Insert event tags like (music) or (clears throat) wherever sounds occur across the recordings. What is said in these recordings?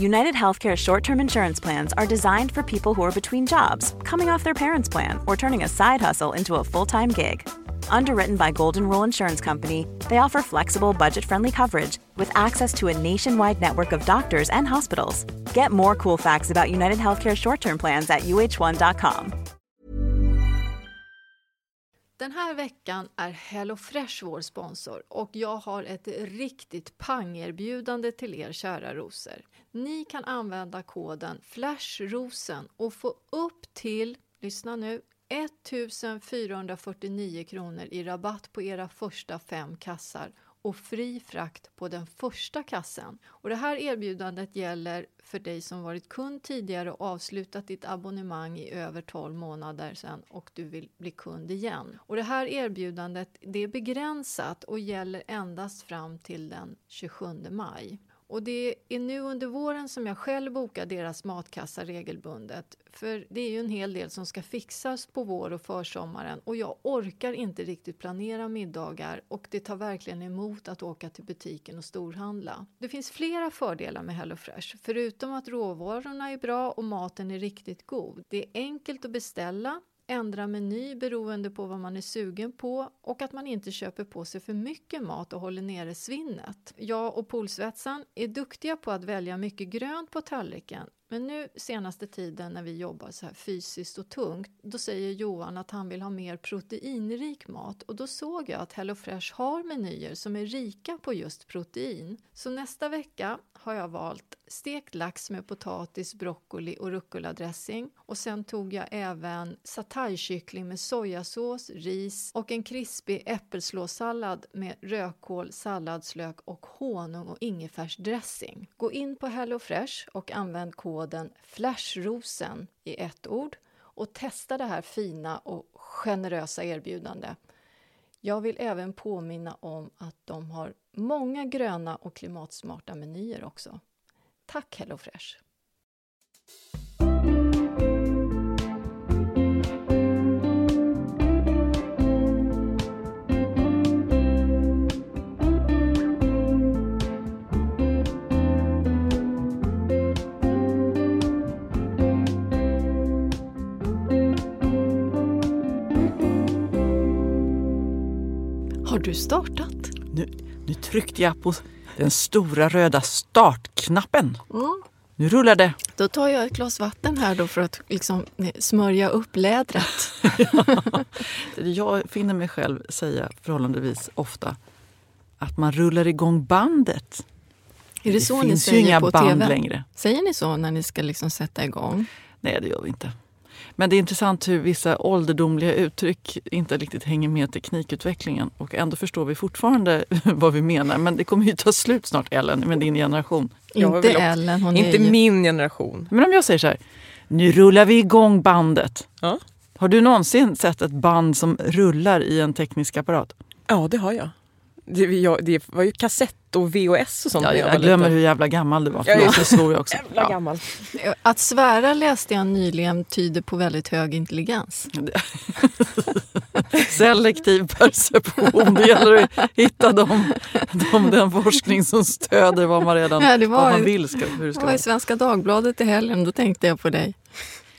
United Healthcare short term insurance plans are designed for people who are between jobs, coming off their parents' plan, or turning a side hustle into a full time gig. Underwritten by Golden Rule Insurance Company, they offer flexible, budget friendly coverage with access to a nationwide network of doctors and hospitals. Get more cool facts about United Healthcare short term plans at uh1.com. Den här veckan är HelloFresh vår sponsor och jag har ett riktigt pangerbjudande till er kära rosor. Ni kan använda koden FLASHROSEN och få upp till, lyssna nu, 1449 kronor i rabatt på era första fem kassar och fri frakt på den första kassen. Och det här erbjudandet gäller för dig som varit kund tidigare och avslutat ditt abonnemang i över 12 månader sedan och du vill bli kund igen. Och det här erbjudandet det är begränsat och gäller endast fram till den 27 maj. Och det är nu under våren som jag själv bokar deras matkassa regelbundet. För det är ju en hel del som ska fixas på vår och försommaren och jag orkar inte riktigt planera middagar och det tar verkligen emot att åka till butiken och storhandla. Det finns flera fördelar med HelloFresh, förutom att råvarorna är bra och maten är riktigt god. Det är enkelt att beställa ändra meny beroende på vad man är sugen på och att man inte köper på sig för mycket mat och håller nere svinnet. Jag och Polsvetsan är duktiga på att välja mycket grönt på tallriken men nu senaste tiden när vi jobbar så här fysiskt och tungt, då säger Johan att han vill ha mer proteinrik mat och då såg jag att HelloFresh har menyer som är rika på just protein. Så nästa vecka har jag valt stekt lax med potatis, broccoli och rucola-dressing och sen tog jag även sataykyckling med sojasås, ris och en krispig äppelslåssallad med rödkål, salladslök och honung och ingefärsdressing. Gå in på HelloFresh och använd koden koden FLASHROSEN i ett ord och testa det här fina och generösa erbjudandet. Jag vill även påminna om att de har många gröna och klimatsmarta menyer också. Tack HelloFresh! Du startat? Nu, nu tryckte jag på den stora röda startknappen. Mm. Nu rullar det. Då tar jag ett glas vatten här då för att liksom smörja upp lädret. (laughs) Jag finner mig själv säga förhållandevis ofta att man rullar igång bandet. Är det, Det så ni finns ju säger inga på band TV? längre. Säger ni så när ni ska liksom sätta igång? Nej, det gör vi inte. Men det är intressant hur vissa ålderdomliga uttryck inte riktigt hänger med teknikutvecklingen. Och ändå förstår vi fortfarande (laughs) vad vi menar. Men det kommer ju ta slut snart, Ellen, med din generation. Inte Ellen, hon Inte är ju... min generation. Men om jag säger så här, nu rullar vi igång bandet. Ja. Har du någonsin sett ett band som rullar i en teknisk apparat? Ja, det har jag. Det, jag, det var ju kassett och VHS och sånt. Ja, jag, var glömmer liten. hur jävla gammal du var. Jag är Förlåt, nu svor jag också. (laughs) Jävla gammal. Att svära läste jag nyligen tyder på väldigt hög intelligens. (laughs) Selektiv perception. Det gäller att hitta de, de, den forskning som stöder vad man redan Ja, det var- vad man vill. Ska, hur det ska Jag var vara. i Svenska Dagbladet i helgen, då tänkte jag på dig.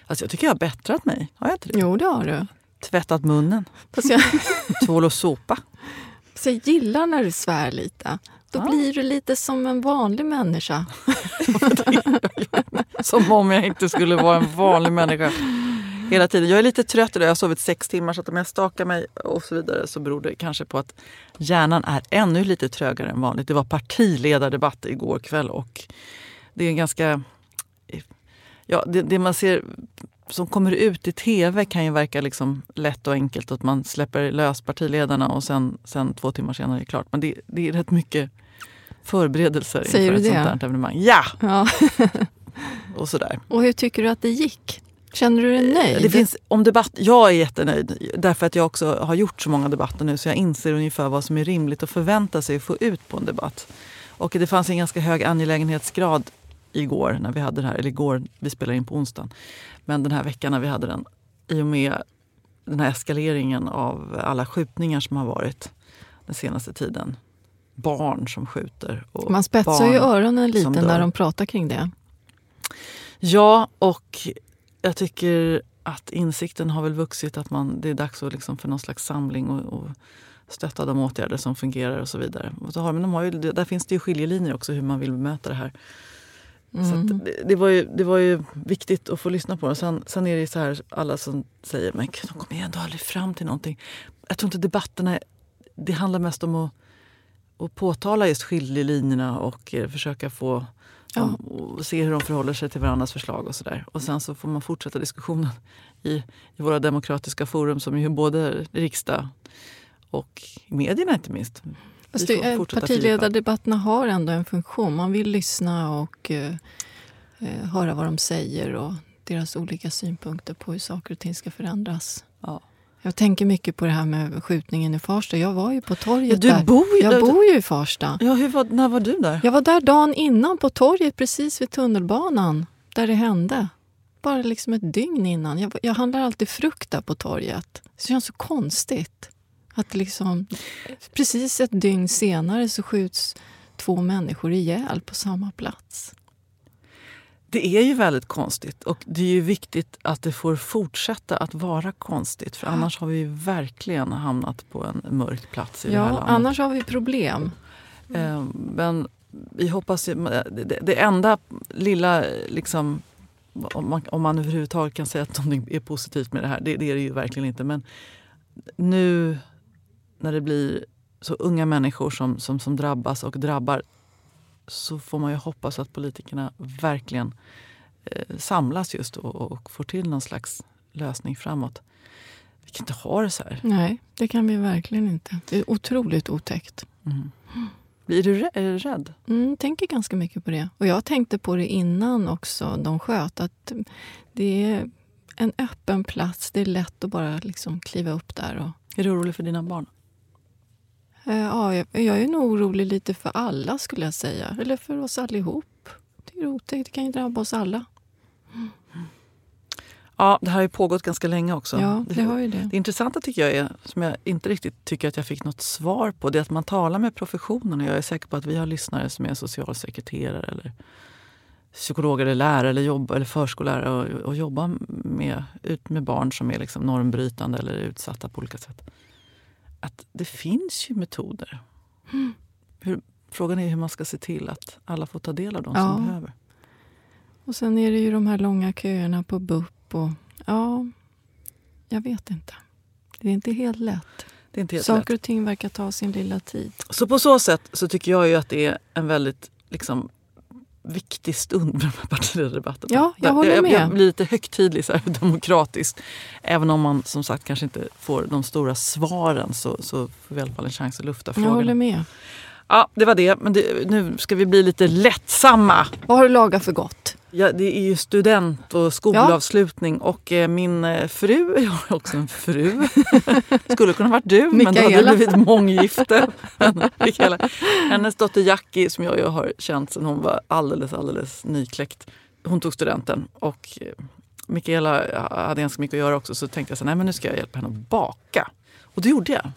Alltså, jag tycker jag har bättrat mig. Har jag inte det? Jo, det har du. Tvättat munnen. Jag, Tvål och såpa. Så jag gillar när du svär lite. Då Ja. blir du lite som en vanlig människa. (laughs) Som om jag inte skulle vara en vanlig människa hela tiden. Jag är lite trött idag. Jag har sovit sex timmar så att om jag stakar mig och så vidare så beror det kanske på att hjärnan är ännu lite trögare än vanligt. Det var partiledardebatt igår kväll och det är en ganska Ja, det, det man ser som kommer ut i tv kan ju verka liksom lätt och enkelt. Att man släpper lös partiledarna och sen, sen två timmar senare är det klart. Men det, det är rätt mycket förberedelser Säger inför ett det? sånt här evenemang. Ja! Ja. (laughs) Och sådär. Och hur tycker du att det gick? Känner du dig nöjd? Det finns, om debatt, jag är jättenöjd därför att jag också har gjort så många debatter nu så jag inser ungefär vad som är rimligt att förvänta sig att få ut på en debatt. Och det fanns en ganska hög angelägenhetsgrad igår när vi hade det här, eller igår, vi spelar in på onsdagen. Men den här veckan när vi hade den, i och med den här eskaleringen av alla skjutningar som har varit den senaste tiden. Barn som skjuter. Och Man spetsar ju öronen lite när de pratar kring det. Ja, och jag tycker att insikten har väl vuxit att man, det är dags att liksom för någon slags samling och, och stötta de åtgärder som fungerar och så vidare. Och så har, men de har ju, där finns det ju skiljelinjer också hur man vill bemöta det här. Så Mm. att det, var ju, det var ju viktigt att få lyssna på det. Sen, sen är det så här, alla som säger men de kommer ju ändå aldrig fram till någonting. Jag tror inte debatterna, det handlar mest om att, att påtala just skiljelinjerna och eh, försöka få Ja. dem och se hur de förhåller sig till varandras förslag och sådär. Och sen så får man fortsätta diskussionen (laughs) i, i våra demokratiska forum som ju både riksdag och medierna inte minst. Fast det, partiledardebatterna har ändå en funktion. Man vill lyssna och eh, eh, höra vad de säger och deras olika synpunkter på hur saker och ting ska förändras. Ja. Jag tänker mycket på det här med skjutningen i Farsta. Jag var ju på torget du där. bor ju Jag där. bor ju i Farsta. Ja, hur var, när var du där? Jag var där dagen innan på torget precis vid tunnelbanan där det hände. Bara liksom ett dygn innan. Jag, jag handlar alltid frukt där på torget. Det känns så konstigt. Att liksom, precis ett dygn senare så skjuts två människor ihjäl på samma plats. Det är ju väldigt konstigt och det är ju viktigt att det får fortsätta att vara konstigt för annars har vi verkligen hamnat på en mörk plats i det här Ja, landet. annars har vi problem. Eh, Men vi hoppas ju, det, enda lilla, liksom, om man, om man överhuvudtaget kan säga att någonting är positivt med det här, det, det är det ju verkligen inte. Men nu när det blir så unga människor som, som, som drabbas och drabbar så får man ju hoppas att politikerna verkligen eh, samlas just och, och får till någon slags lösning framåt. Vi kan inte ha det så här. Nej, det kan vi verkligen inte. Det är otroligt otäckt. Mm. Blir du du rädd? Mm, tänker ganska mycket på det. Och jag tänkte på det innan också de sköt. Att det är en öppen plats. Det är lätt att bara liksom kliva upp där. Och, Är du orolig för dina barn? Eh, ja, jag, är nog orolig lite för alla skulle jag säga. Eller för oss allihop. Det är otäckt. Det kan ju drabba oss alla. Ja, det här har ju pågått ganska länge också. Ja, det har ju det. Det intressanta tycker jag är, som jag inte riktigt tycker att jag fick något svar på, det är att man talar med professionen. Jag är säker på att vi har lyssnare som är socialsekreterare eller psykologer eller lärare eller, jobb, eller förskollärare och, och jobbar med, ut med barn som är liksom normbrytande eller utsatta på olika sätt. Att det finns ju metoder. Hur, frågan är hur man ska se till att alla får ta del av dem Ja. som behöver. Och sen är det ju de här långa köerna på BUP. Och, ja, jag vet inte. Det är inte helt lätt. Det helt lätt. Saker och ting verkar ta sin lilla tid. Så på så sätt så tycker jag ju att det är en väldigt liksom, viktig stund med de här partiledardebatterna. Ja, jag håller jag, med. jag blir lite högtidlig, så här, (laughs) demokratisk. Även om man som sagt kanske inte får de stora svaren så, så får vi i alla fall en chans att lufta Jag håller frågorna. med. Ja, det var det. Men det, nu ska vi bli lite lättsamma. Vad har du lagat för gott? Ja, det är ju student och skolavslutning och eh, min eh, fru, (laughs) jag har också en fru, (laughs) skulle kunna varit du men det hade Mikaela. blivit månggifte. Hennes dotter Jackie som jag ju har känt sedan hon var alldeles, alldeles nykläckt. Hon tog studenten och eh, Mikaela hade ganska mycket att göra också så tänkte jag så här, nej men nu ska jag hjälpa henne att baka. Och det gjorde jag.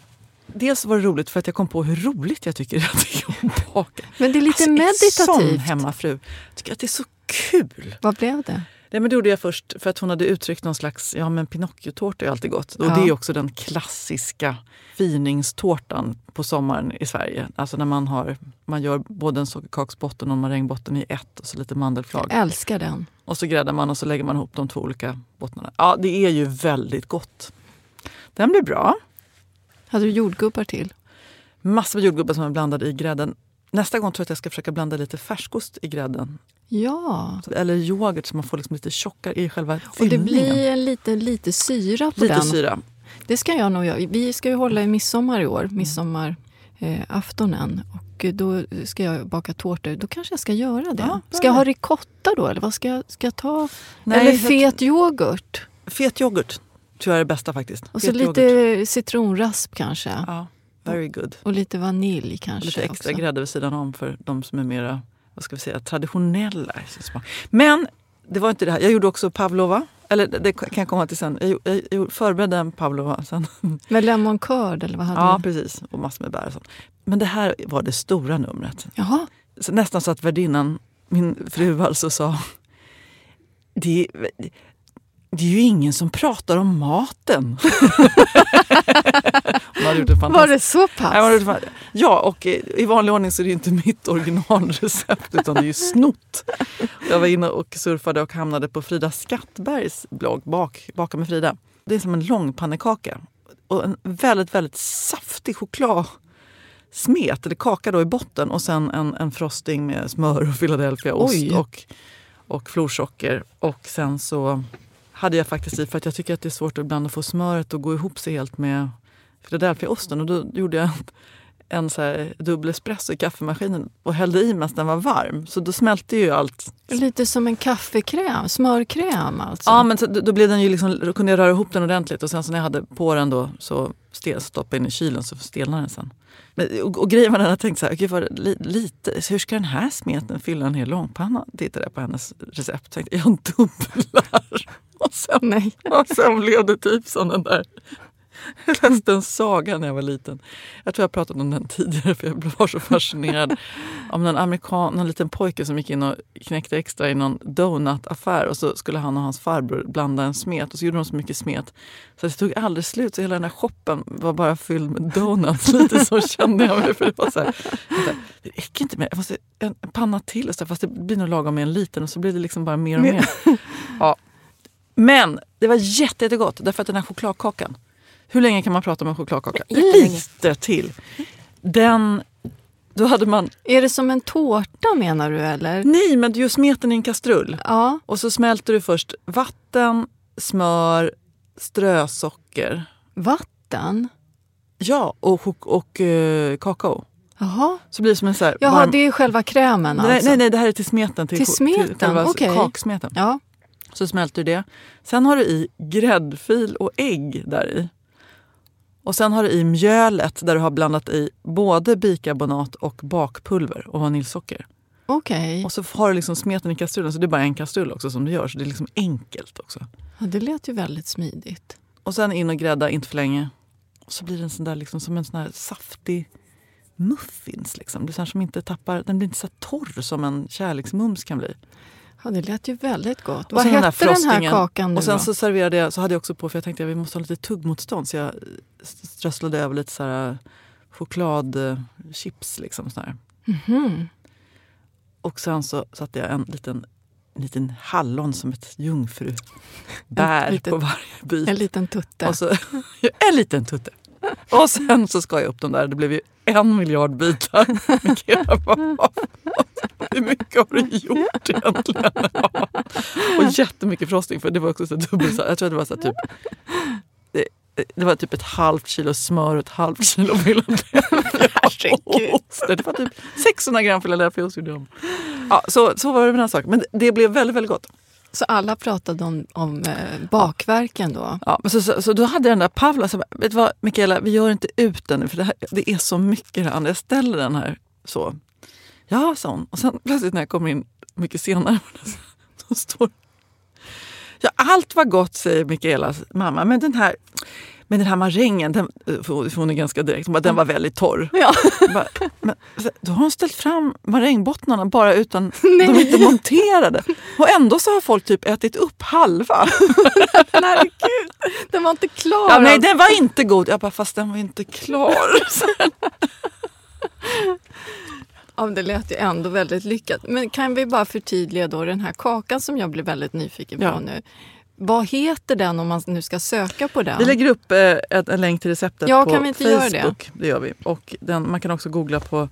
Dels var det roligt för att jag kom på hur roligt jag tycker att det är att baka. Men det är lite Alltså, Sån meditativt. hemmafru. Jag tycker att det är så kul. Vad blev det? Nej, men det gjorde jag först för att hon hade uttryckt någon slags, ja men Pinocchio-tårta är alltid gott. Och Ja. det är också den klassiska finingstårtan på sommaren i Sverige. Alltså när man, har, man gör både en sockerkaksbotten och en marängbotten i ett och så lite mandelflag. Jag älskar den. Och så gräddar man och så lägger man ihop de två olika bottnarna. Ja, det är ju väldigt gott. Den blir bra. Hade du jordgubbar till? Massor med jordgubbar som är blandade i grädden. nästa gång tror jag att jag ska försöka blanda lite färskost i grädden. Ja, Eller yoghurt så man får liksom lite tjockare i själva och det fyllningen. blir lite, lite syra på lite den. syra. Det ska jag nog göra. Vi ska ju hålla i midsommar i år, midsommaraftonen. och då ska jag baka tårtor. Då kanske jag ska göra det. Ja, ska jag ha ricotta då? Eller vad ska jag, ska jag ta? Nej, eller jag- fet yoghurt? Fet yoghurt tror jag är det bästa faktiskt. Och så lite citronrasp kanske. Ja, very good. Och lite vanilj Och kanske lite extra också. grädde vid sidan om för de som är mera vad ska vi säga, traditionella. Men det var inte det här. Jag gjorde också pavlova. Eller det kan jag komma till sen. Jag, jag, jag förberedde en pavlova sen. (laughs) Med lemon curd eller vad hade Ja, du? precis. Och massor med bär och sånt. Men det här var det stora numret. Jaha, Så nästan så att värdinnan, min fru alltså, sa det, det är ju ingen som pratar om maten. (laughs) Var det så pass? Ja, och eh, i vanlig ordning så är det inte mitt originalrecept utan det är ju snott. Jag var inne och surfade och hamnade på Frida Skattbergs blogg, Bak, Baka med Frida. Det är som en lång pannekaka och en väldigt, väldigt saftig chokladsmet, eller kaka då i botten och sen en, en frosting med smör och Philadelphiaost och, och florsocker. Och sen så hade jag faktiskt i, för att jag tycker att det är svårt ibland att få smöret att gå ihop sig helt med Philadelphiaosten och då gjorde jag en, så här dubbel espresso i kaffemaskinen och hällde i medan den var varm. Så då smälte ju allt. Lite som en kaffekräm, smörkräm alltså. Ja, men så, då, blev den ju liksom, då kunde jag röra ihop den ordentligt och sen så när jag hade på den då så stel, stoppade in i kylen så stelnade den sen. Men, och, och grejen var den att jag tänkte så här, gud vad li, lite, hur ska den här smeten fylla en hel långpanna? Tittade jag på hennes recept och tänkte, jag dubblar. (laughs) Och sen, Nej. och sen blev det typ som den där jag läste en saga när jag var liten. Jag tror jag pratat om den tidigare för jag var så fascinerad. Om en amerikan, en liten pojke som gick in och knäckte extra i någon donutaffär och så skulle han och hans farbror blanda en smet och så gjorde de så mycket smet så det tog aldrig slut så hela den här shoppen var bara fylld med donuts. Lite så kände jag mig. För det var så här, det räcker inte med jag måste en panna till och så, här, fast det blir nog lagom med en liten och så blir det liksom bara mer och mer. (laughs) Ja. Men det var jätte, jättegott därför att den här chokladkakan hur länge kan man prata om en chokladkaka? Jättelänge. Lite till. Den, då hade man, Är det som en tårta menar du eller? nej men du smeten i en kastrull. Ja, Och så smälter du först vatten, smör, strösocker. vatten. Ja, och, chok- och eh, kakao. Jaha, Så blir det som en så här Jaha varm... det är själva krämen nej, alltså? nej, nej, det här är till smeten. Till, Till smeten, själva okej. kaksmeten. Ja, Så smälter du det. Sen har du i gräddfil och ägg där i. Och sen har du i mjölet där du har blandat i både bikarbonat och bakpulver och vaniljsocker. okej. Och så har du liksom smeten i kastrullen, så det är bara en kastrull också som du gör. Så det är liksom enkelt också. Ja, det lät ju väldigt smidigt. Och sen in och grädda, inte för länge. Och så blir den sån där, liksom, som en sån här saftig muffins. Liksom. Det är som inte tappar, den blir inte så torr som en kärleksmums kan bli. Ja, det lät ju väldigt gott. Och Vad sen den här hette den här kakan nu Och sen då? så serverade jag, så hade jag också på, för jag tänkte att vi måste ha lite tuggmotstånd. Så jag strösslade över lite så här chokladchips. Liksom, så här. Mhm. Och sen så satte jag en liten, en liten hallon som ett jungfrubär En liten- på varje bit. En liten tutte. Så, (laughs) en liten tutte. (laughs) Och sen så skar jag upp dem där. Det blev ju en miljard bitar. (laughs) Bara, Hur mycket har du gjort egentligen? (laughs) Och jättemycket frosting. För det var också så dubbelt. Jag tror det var så typ det, det var typ ett halvt kilo smör och ett halvt kilo Philadelphiaost. Det var typ 600 gram Philadelphiaost gjorde jag. Ja, så, så var det med den här saken. Men det blev väldigt, väldigt gott. Så alla pratade om, om eh, bakverken då? Ja, men så, så, så då hade den där Pavla, så bara, vet du vad Mikaela, vi gör inte ut den nu för det, här, det är så mycket här. Jag ställer den här så. Ja, sa hon. Och sen plötsligt när jag kommer in mycket senare, (laughs) då står Ja, allt var gott, säger Mikaelas mamma. Men den här, men den här marängen, den, för hon är ganska direkt, bara, den var väldigt torr. Ja. (laughs) Bara, men, då har hon ställt fram marängbottnarna bara utan (laughs) de är inte monterade. Och ändå så har folk typ ätit upp halva. (laughs) Herregud, den var inte klar. Ja, nej, alltså. den var inte god. Jag bara, fast den var inte klar. Ja, det lät ju ändå väldigt lyckat. Men kan vi bara förtydliga då den här kakan som jag blir väldigt nyfiken på Ja. nu. Vad heter den om man nu ska söka på den? Vi lägger upp eh, en, länk till receptet Ja, på kan vi inte göra det? Facebook. Det? gör vi. Och den, man kan också googla på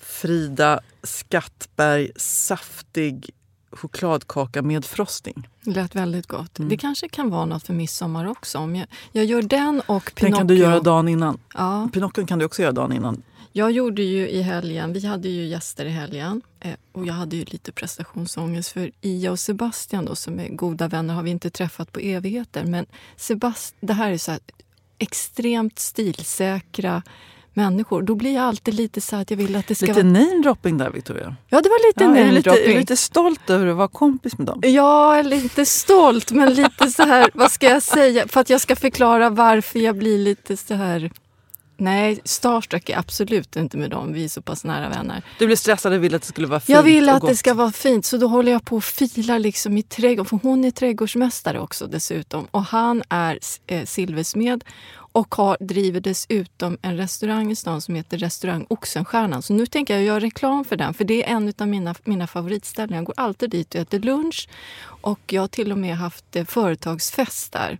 Frida Skattberg saftig chokladkaka med frosting. Det lät väldigt gott. Mm. Det kanske kan vara något för midsommar också. Om jag, jag gör den och Den Pinocchio. kan du göra dagen innan. Ja, Pinocchio kan du också göra dagen innan. Jag gjorde ju i helgen, vi hade ju gäster i helgen eh, och jag hade ju lite prestationsångest för Ia och Sebastian då, som är goda vänner har vi inte träffat på evigheter. Men Sebast det här är så här extremt stilsäkra människor. Då blir jag alltid lite så här att jag vill att det ska Lite vara... namedropping där Victoria. Ja, det var lite Ja, lite, namedropping. du lite stolt över att vara kompis med dem? Är lite stolt, men lite så här, vad ska jag säga? För att jag ska förklara varför jag blir lite så här... Nej, starstruck är absolut inte med dem. Vi är så pass nära vänner. Du blev stressad och ville att det skulle vara fint Jag vill att det ska vara fint, så då håller jag på och filar liksom i trädgården. För hon är trädgårdsmästare också dessutom. Och han är eh, silversmed och har, driver dessutom en restaurang i stan som heter Restaurang Oxenstiernan. Så nu tänker jag göra reklam för den, för det är en av mina, mina favoritställen. Jag går alltid dit och äter lunch. Och jag har till och med haft eh, företagsfest där.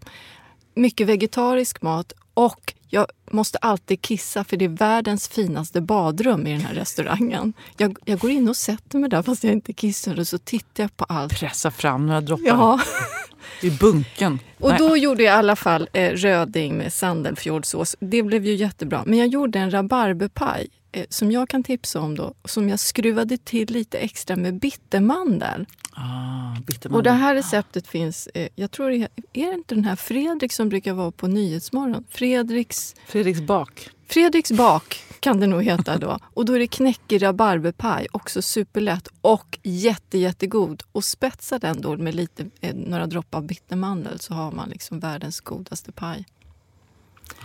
Mycket vegetarisk mat och jag måste alltid kissa för det är världens finaste badrum i den här restaurangen. Jag, jag går in och sätter mig där fast jag inte kissar och så tittar jag på allt. Pressa fram några droppar Ja, (laughs) i bunken. och Nej. då gjorde jag i alla fall eh, röding med sandelfjordsås. Det blev ju jättebra. Men jag gjorde en rabarberpaj som jag kan tipsa om då. Som jag skruvade till lite extra med bittermandel. Ah, bittermandel. Och det här receptet finns, eh, jag tror är, är det inte den här Fredrik som brukar vara på Nyhetsmorgon? Fredriks, Fredriks bak. Fredriks bak kan det nog heta då. (laughs) Och då är det knäckig rabarberpaj, också superlätt och jätte, jättegod. Och spetsa den då med lite, eh, några droppar bittermandel så har man liksom världens godaste paj.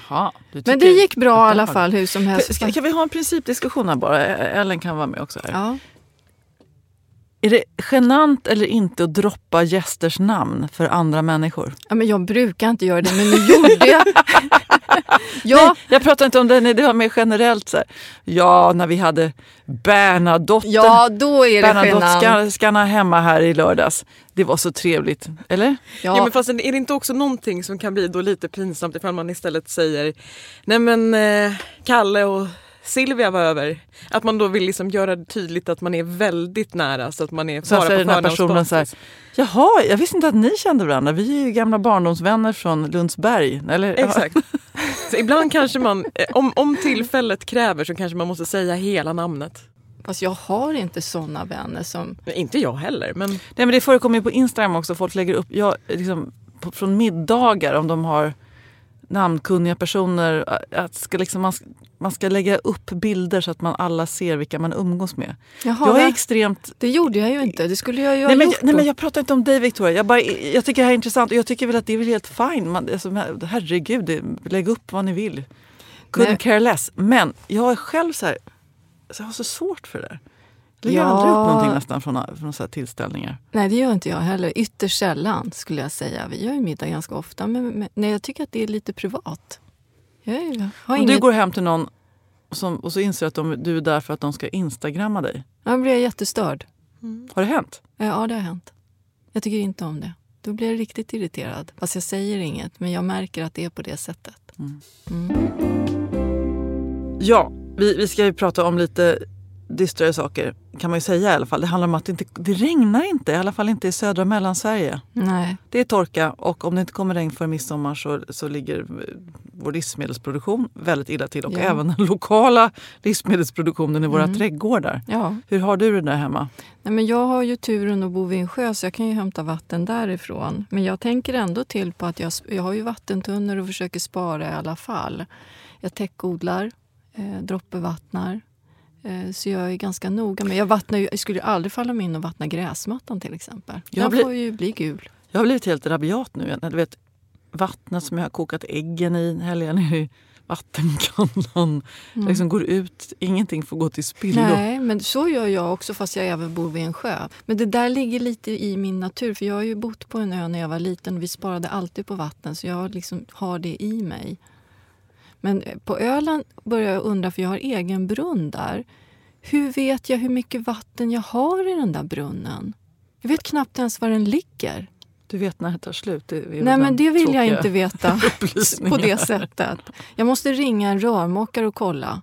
Jaha, du Men det gick bra i alla fall hur som helst. Ska, kan vi ha en principdiskussion här bara? Ellen kan vara med också. Här. Ja. Är det genant eller inte att droppa gästers namn för andra människor? ja, men jag brukar inte göra det, men nu gjorde jag. (laughs) ja, Nej, jag pratar inte om det, nej, det var mer generellt. Så här. Ja, när vi hade Bernadotte, ja, då är det genant. Bernadotte-skarna hemma här i lördags. Det var så trevligt. Eller? Ja. Ja, men fast är det inte också någonting som kan bli då lite pinsamt ifall man istället säger nej men eh, Kalle och Silvia var över. Att man då vill liksom göra det tydligt att man är väldigt nära så att man är Sen bara säger på den här personen så här. Jaha, jag visste inte att ni kände varandra. Vi är ju gamla barndomsvänner från Lundsberg. Eller, Exakt. (laughs) Så ibland kanske man, eh, om, om tillfället kräver så kanske man måste säga hela namnet. fast jag har inte såna vänner som... Men inte jag heller men Nej, men det förekommer ju på Instagram också. Folk lägger upp ja, liksom, på, från middagar om de har namnkunniga personer. Att ska liksom, man, ska- man ska lägga upp bilder så att man alla ser vilka man umgås med. Jaha, jag är extremt... Det gjorde jag ju inte. Det skulle jag ju ha Nej men, gjort. nej men jag pratar inte om dig Victoria. Jag, bara, jag tycker det här är intressant och jag tycker väl att det är väl helt fine. Man, alltså, herregud, det, lägg upp vad ni vill. Couldn't Nej. care less. Men jag är själv så här, så jag har så svårt för det där. Jag lägger Ja. aldrig upp någonting nästan från, från så här tillställningar. Nej, det gör inte jag heller. Ytterst sällan skulle jag säga. Vi gör ju middag ganska ofta, men, men nej, jag tycker att det är lite privat. Jag är, har Om inget... du går hem till någon som, och så inser att de, du är där för att de ska instagramma dig. Då blir jag jättestörd. Har det hänt? Ja, det har hänt. Jag tycker inte om det. Då blir jag riktigt irriterad. Fast jag säger inget, men jag märker att det är på det sättet. Mm. Ja, vi, vi ska ju prata om lite dystrare saker kan man ju säga i alla fall. Det handlar om att det, inte, det regnar inte, i alla fall inte i södra Mellansverige. Nej. Det är torka och om det inte kommer regn för midsommar så, så ligger eh, vår livsmedelsproduktion väldigt illa till och Ja. även den lokala livsmedelsproduktionen i våra Mm. trädgårdar. Ja. Hur har du det där hemma? Nej, men jag har ju turen att bo vid en sjö så jag kan ju hämta vatten därifrån. Men jag tänker ändå till på att jag, jag har ju vattentunnor och försöker spara i alla fall. Jag täckodlar, eh, droppevattnar. Eh, så jag är ganska noga. Men jag, vattnar ju, jag skulle ju aldrig falla mig in och vattna gräsmattan till exempel. Jag Den blir- får ju bli gul. Jag har blivit helt rabiat nu. Du vet, vattnet som jag har kokat äggen i, häller ner i vattenkannan. Mm. Liksom går ut, ingenting får gå till spillo. Nej, men så gör jag också fast jag även bor vid en sjö. Men det där ligger lite i min natur. För Jag har ju bott på en ö när jag var liten och vi sparade alltid på vatten. Så jag liksom har det i mig. Men på Öland börjar jag undra, för jag har egen brunn där. Hur vet jag hur mycket vatten jag har i den där brunnen? Jag vet knappt ens var den ligger. Du vet när det tar slut. Det Nej, men det vill jag inte veta (laughs) på det sättet. Jag måste ringa en rörmokare och kolla.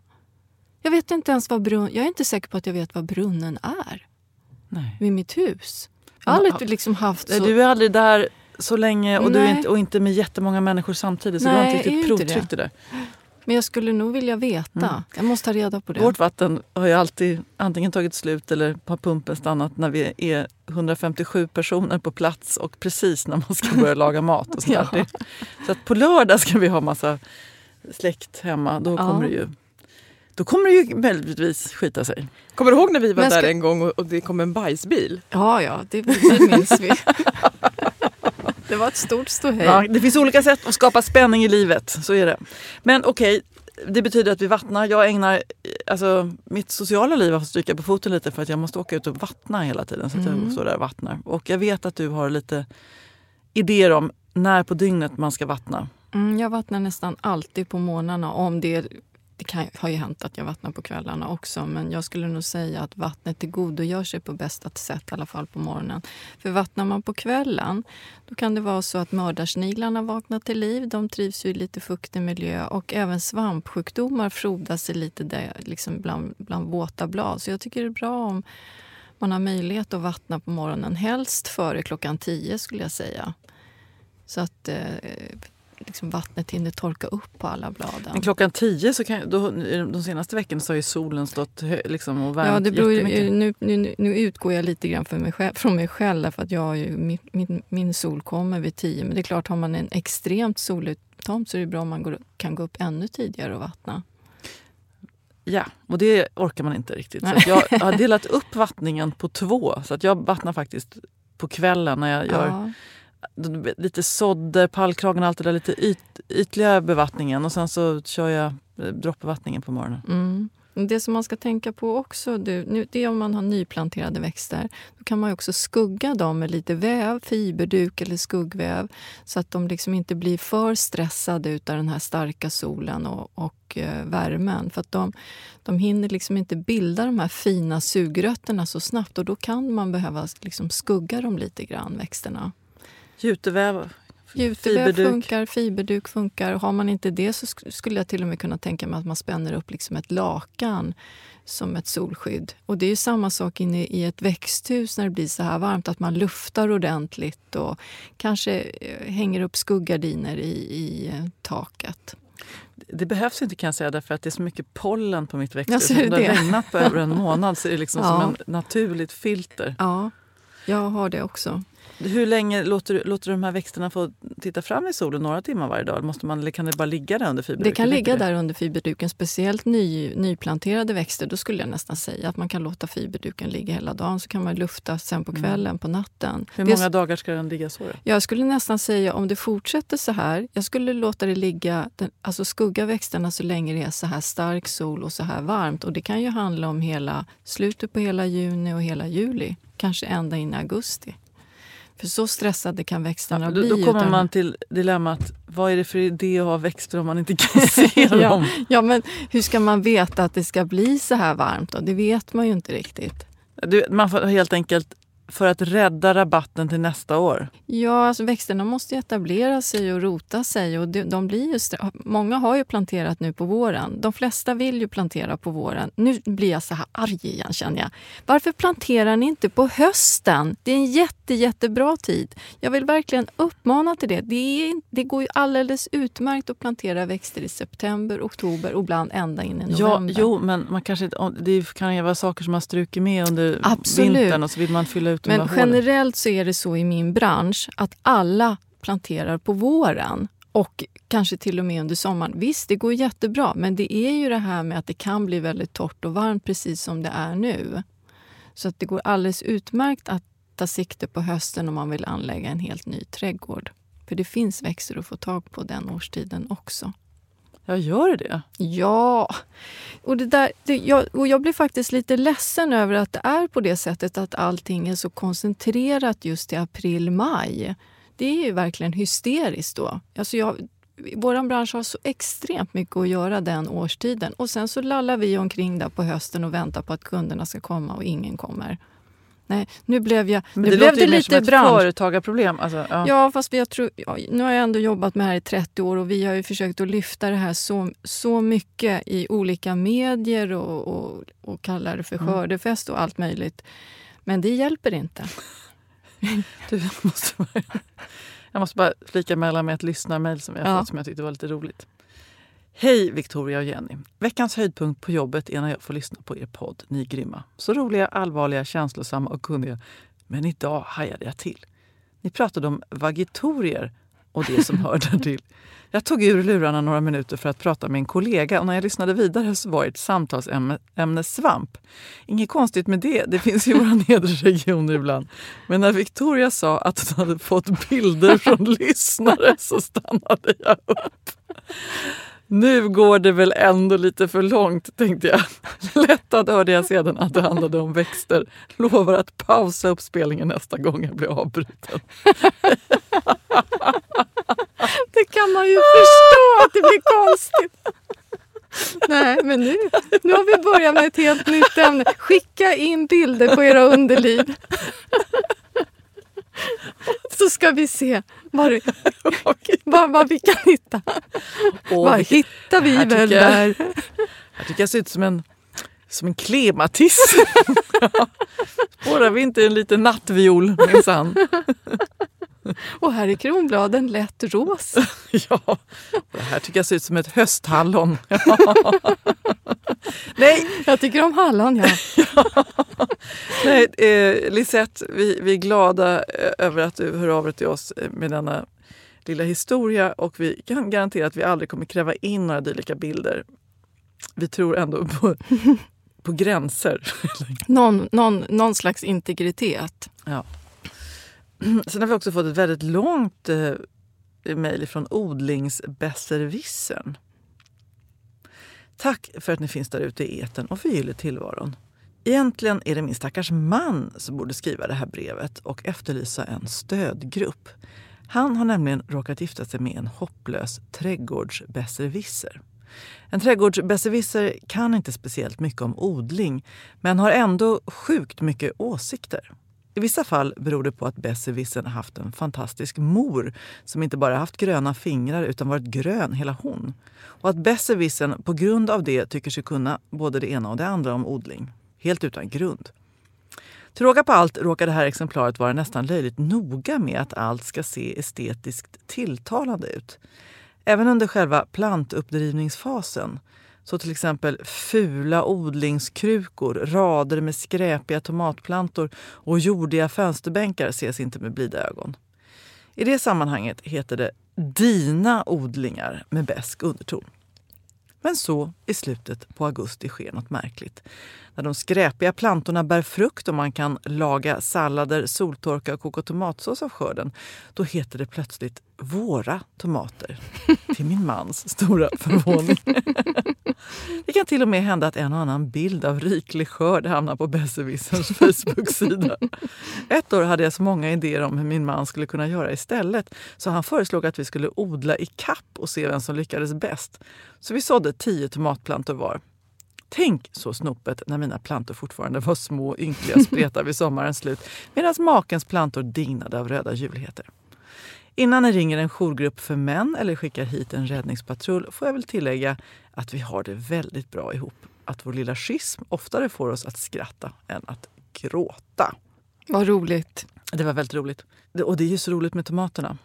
Jag vet inte ens vad brunn... Jag är inte säker på att jag vet vad brunnen är Nej. vid mitt hus. Jag har aldrig liksom haft så... Du är aldrig där så länge och, du är Nej. inte, och inte med jättemånga människor samtidigt. Så Nej, du har inte riktigt provtryckt det där. Men jag skulle nog vilja veta. Jag måste ta reda på det. Vårt vatten har ju alltid antingen tagit slut eller har pumpen stannat när vi är 157 personer på plats och precis när man ska börja laga mat. Och. (laughs) Ja. Det- Så att på lördag ska vi ha massa släkt hemma. Då Ja. kommer det ju då kommer det ju möjligtvis skita sig. Kommer du ihåg när vi var ska- där en gång och, och det kom en bajsbil? Ja, ja, det, det minns vi. (laughs) det var ett stort ståhej. Ja, det finns olika sätt att skapa spänning i livet. Så är det. Men okej, det betyder att vi vattnar. Jag ägnar, alltså, mitt sociala liv har fått stryka på foten lite för att jag måste åka ut och vattna hela tiden. Så att Mm. jag står där och vattnar. Och jag vet att du har lite idéer om när på dygnet man ska vattna. Mm, jag vattnar nästan alltid på morgnarna. Om det, det kan, har ju hänt att jag vattnar på kvällarna också men jag skulle nog säga att vattnet tillgodogör sig på bästa sätt, i alla fall på morgonen. För vattnar man på kvällen då kan det vara så att mördarsniglarna vaknar till liv. De trivs ju i lite fuktig miljö och även svampsjukdomar frodas sig lite där, liksom bland, bland våta blad. Så jag tycker det är bra om man har möjlighet att vattna på morgonen. Helst före klockan tio skulle jag säga. Så att eh, liksom vattnet hinner torka upp på alla bladen. Men klockan tio, så kan, då, de senaste veckorna så har ju solen stått liksom, och värmt Ja, det beror, nu, nu, nu utgår jag lite grann för mig själv, från mig själv därför att jag ju, min, min, min sol kommer vid tio. Men det är klart, har man en extremt soluttomt så är det bra om man går, kan gå upp ännu tidigare och vattna. Ja, och det orkar man inte riktigt. Så jag (laughs) har delat upp vattningen på två. Så att jag vattnar faktiskt på kvällen när jag gör Ja lite sådder, pallkragen och allt det där lite yt, ytliga bevattningen. Och sen så kör jag eh, droppbevattningen på morgonen. Mm. Det som man ska tänka på också, du, nu, det är om man har nyplanterade växter. Då kan man också skugga dem med lite väv, fiberduk eller skuggväv så att de liksom inte blir för stressade av den här starka solen och, och eh, värmen. För att de, de hinner liksom inte bilda de här fina sugrötterna så snabbt och då kan man behöva liksom skugga dem lite grann, växterna. Juteväv, Juteväv fiberduk. funkar, fiberduk funkar. Har man inte det så sk- skulle jag till och med kunna tänka mig att man spänner upp liksom ett lakan som ett solskydd. Och det är ju samma sak inne i ett växthus när det blir så här varmt, att man luftar ordentligt och kanske eh, hänger upp skuggardiner i, i eh, taket. Det behövs inte kan jag säga därför att det är så mycket pollen på mitt växthus. ser du Om det har det? regnat på över en månad så är det liksom (laughs) Ja. som ett naturligt filter. Ja, jag har det också. Hur länge låter, låter du de här växterna få titta fram i solen? Några timmar varje dag? Måste man, eller kan det bara ligga där under fiberduken? Det kan ligga där under fiberduken, speciellt ny, nyplanterade växter. Då skulle jag nästan säga att man kan låta fiberduken ligga hela dagen så kan man lufta sen på kvällen, på natten. Hur Det- många dagar ska den ligga så? Då? Jag skulle nästan säga om det fortsätter så här, jag skulle låta det ligga, den, alltså skugga växterna så länge det är så här stark sol och så här varmt. Och det kan ju handla om hela slutet på hela juni och hela juli, kanske ända in i augusti. För så stressade kan växterna Ja, bli. då, då kommer utan- man till dilemmat, vad är det för idé att ha växter om man inte kan (laughs) se Ja. dem? Ja, men hur ska man veta att det ska bli så här varmt? Då? Det vet man ju inte riktigt. Du, man får helt enkelt, för att rädda rabatten till nästa år. Ja, alltså växterna måste etablera sig och rota sig. Och de, de blir ju, många har ju planterat nu på våren. De flesta vill ju plantera på våren. Nu blir jag så här arg igen känner jag. Varför planterar ni inte på hösten? Det är en jätte, jättebra tid. Jag vill verkligen uppmana till det. Det, är, det går ju alldeles utmärkt att plantera växter i september, oktober och ibland ända in i Ja, november. jo, men man kanske, det kan ju vara saker som har strukit med under Absolut. vintern och så vill man fylla ut de Men generellt så är det så i min bransch att alla planterar på våren och kanske till och med under sommaren. Visst, det går jättebra, men det är ju det här med att det kan bli väldigt torrt och varmt precis som det är nu. Så att det går alldeles utmärkt att ta sikte på hösten om man vill anlägga en helt ny trädgård. För det finns växter att få tag på den årstiden också. Ja, gör det? Ja, och, det där, det, jag, och jag blir faktiskt lite ledsen över att det är på det sättet att allting är så koncentrerat just i april-maj. Det är ju verkligen hysteriskt då. Alltså jag, vår bransch har så extremt mycket att göra den årstiden. Och sen så lallar vi omkring där på hösten och väntar på att kunderna ska komma och ingen kommer. Nej, nu blev jag... Men nu det blev låter det lite som ett bransch. företagarproblem. Alltså, ja. Ja, fast jag tror, ja, nu har jag ändå jobbat med det här i 30 år och vi har ju försökt att lyfta det här så, så mycket i olika medier och, och, och kalla det för Mm. skördefest och allt möjligt. Men det hjälper inte. (laughs) Du, jag, måste bara, jag måste bara flika mellan med ett lyssnarmail som jag Ja. fått som jag tyckte var lite roligt. Hej Victoria och Jenny. Veckans höjdpunkt på jobbet är när jag får lyssna på er podd. Ni är grymma. Så roliga, allvarliga, känslosamma och kunniga. Men idag hajade jag till. Ni pratade om vagitorier och det som (laughs) hör därtill. Jag tog ur lurarna några minuter för att prata med en kollega och när jag lyssnade vidare så var ert samtalsämne ämne svamp. Inget konstigt med det, det finns i våra (laughs) nedre regioner ibland. Men när Victoria sa att hon hade fått bilder från (laughs) lyssnare så stannade jag upp. Nu går det väl ändå lite för långt, tänkte jag. (laughs) Lättad hörde jag sedan att det handlade om växter. Lovar att pausa uppspelningen nästa gång jag blir avbruten. (laughs) Det kan man ju förstå att det blir konstigt. Nej, men nu, nu har vi börjat med ett helt nytt ämne. Skicka in bilder på era underliv. Så ska vi se vad, (laughs) vad, vad vi kan hitta. Åh, vad vilket- hittar vi väl där? Jag tycker jag ser ut som en, som en klematis. Ja. (laughs) Spårar vi inte en liten nattviol minsann? (laughs) Och här är kronbladen lätt ros. Ja, det här tycker jag ser ut som ett hösthallon. Ja. Nej, Jag tycker om hallon, ja. (laughs) nej eh, Lisette, vi, vi är glada eh, över att du hör av dig till oss eh, med denna lilla historia och vi kan garantera att vi aldrig kommer kräva in några dylika bilder. Vi tror ändå på, (laughs) på gränser. (laughs) Någon, någon, någon slags integritet. Ja. (clears throat) Sen har vi också fått ett väldigt långt eh, mejl från odlingsbesserwissern. Tack för att ni finns där ute i eten och förgyller tillvaron. Egentligen är det min stackars man som borde skriva det här brevet och efterlysa en stödgrupp. Han har nämligen råkat gifta sig med en hopplös trädgårdsbesserwisser. En trädgårdsbesserwisser kan inte speciellt mycket om odling men har ändå sjukt mycket åsikter. I vissa fall beror det på att besserwissern haft en fantastisk mor som inte bara haft gröna fingrar utan varit grön hela hon. Och att besserwissern på grund av det tycker sig kunna både det ena och det andra om odling. Helt utan grund. Till råga på allt råkar det här exemplaret vara nästan löjligt noga med att allt ska se estetiskt tilltalande ut. Även under själva plantuppdrivningsfasen så till exempel fula odlingskrukor, rader med skräpiga tomatplantor och jordiga fönsterbänkar ses inte med blida ögon. I det sammanhanget heter det dina odlingar med besk underton. Men så i slutet på augusti sker något märkligt. När de skräpiga plantorna bär frukt och man kan laga sallader, soltorka och koka tomatsås av skörden, då heter det plötsligt våra tomater. (laughs) Till min mans stora förvåning. (laughs) Det kan till och med hända att en och annan bild av riklig skörd hamnar på besserwisserns (laughs) Facebook-sida. Ett år hade jag så många idéer om hur min man skulle kunna göra istället så han föreslog att vi skulle odla i kapp och se vem som lyckades bäst. Så vi sådde tio tomatplantor var. Tänk så snopet när mina plantor fortfarande var små ynkliga spretar vid sommarens slut medan makens plantor dignade av röda julheter. Innan ni ringer en jourgrupp för män eller skickar hit en räddningspatrull får jag väl tillägga att vi har det väldigt bra ihop. Att vår lilla schism oftare får oss att skratta än att gråta. Vad roligt. Det var väldigt roligt. Och det är ju så roligt med tomaterna.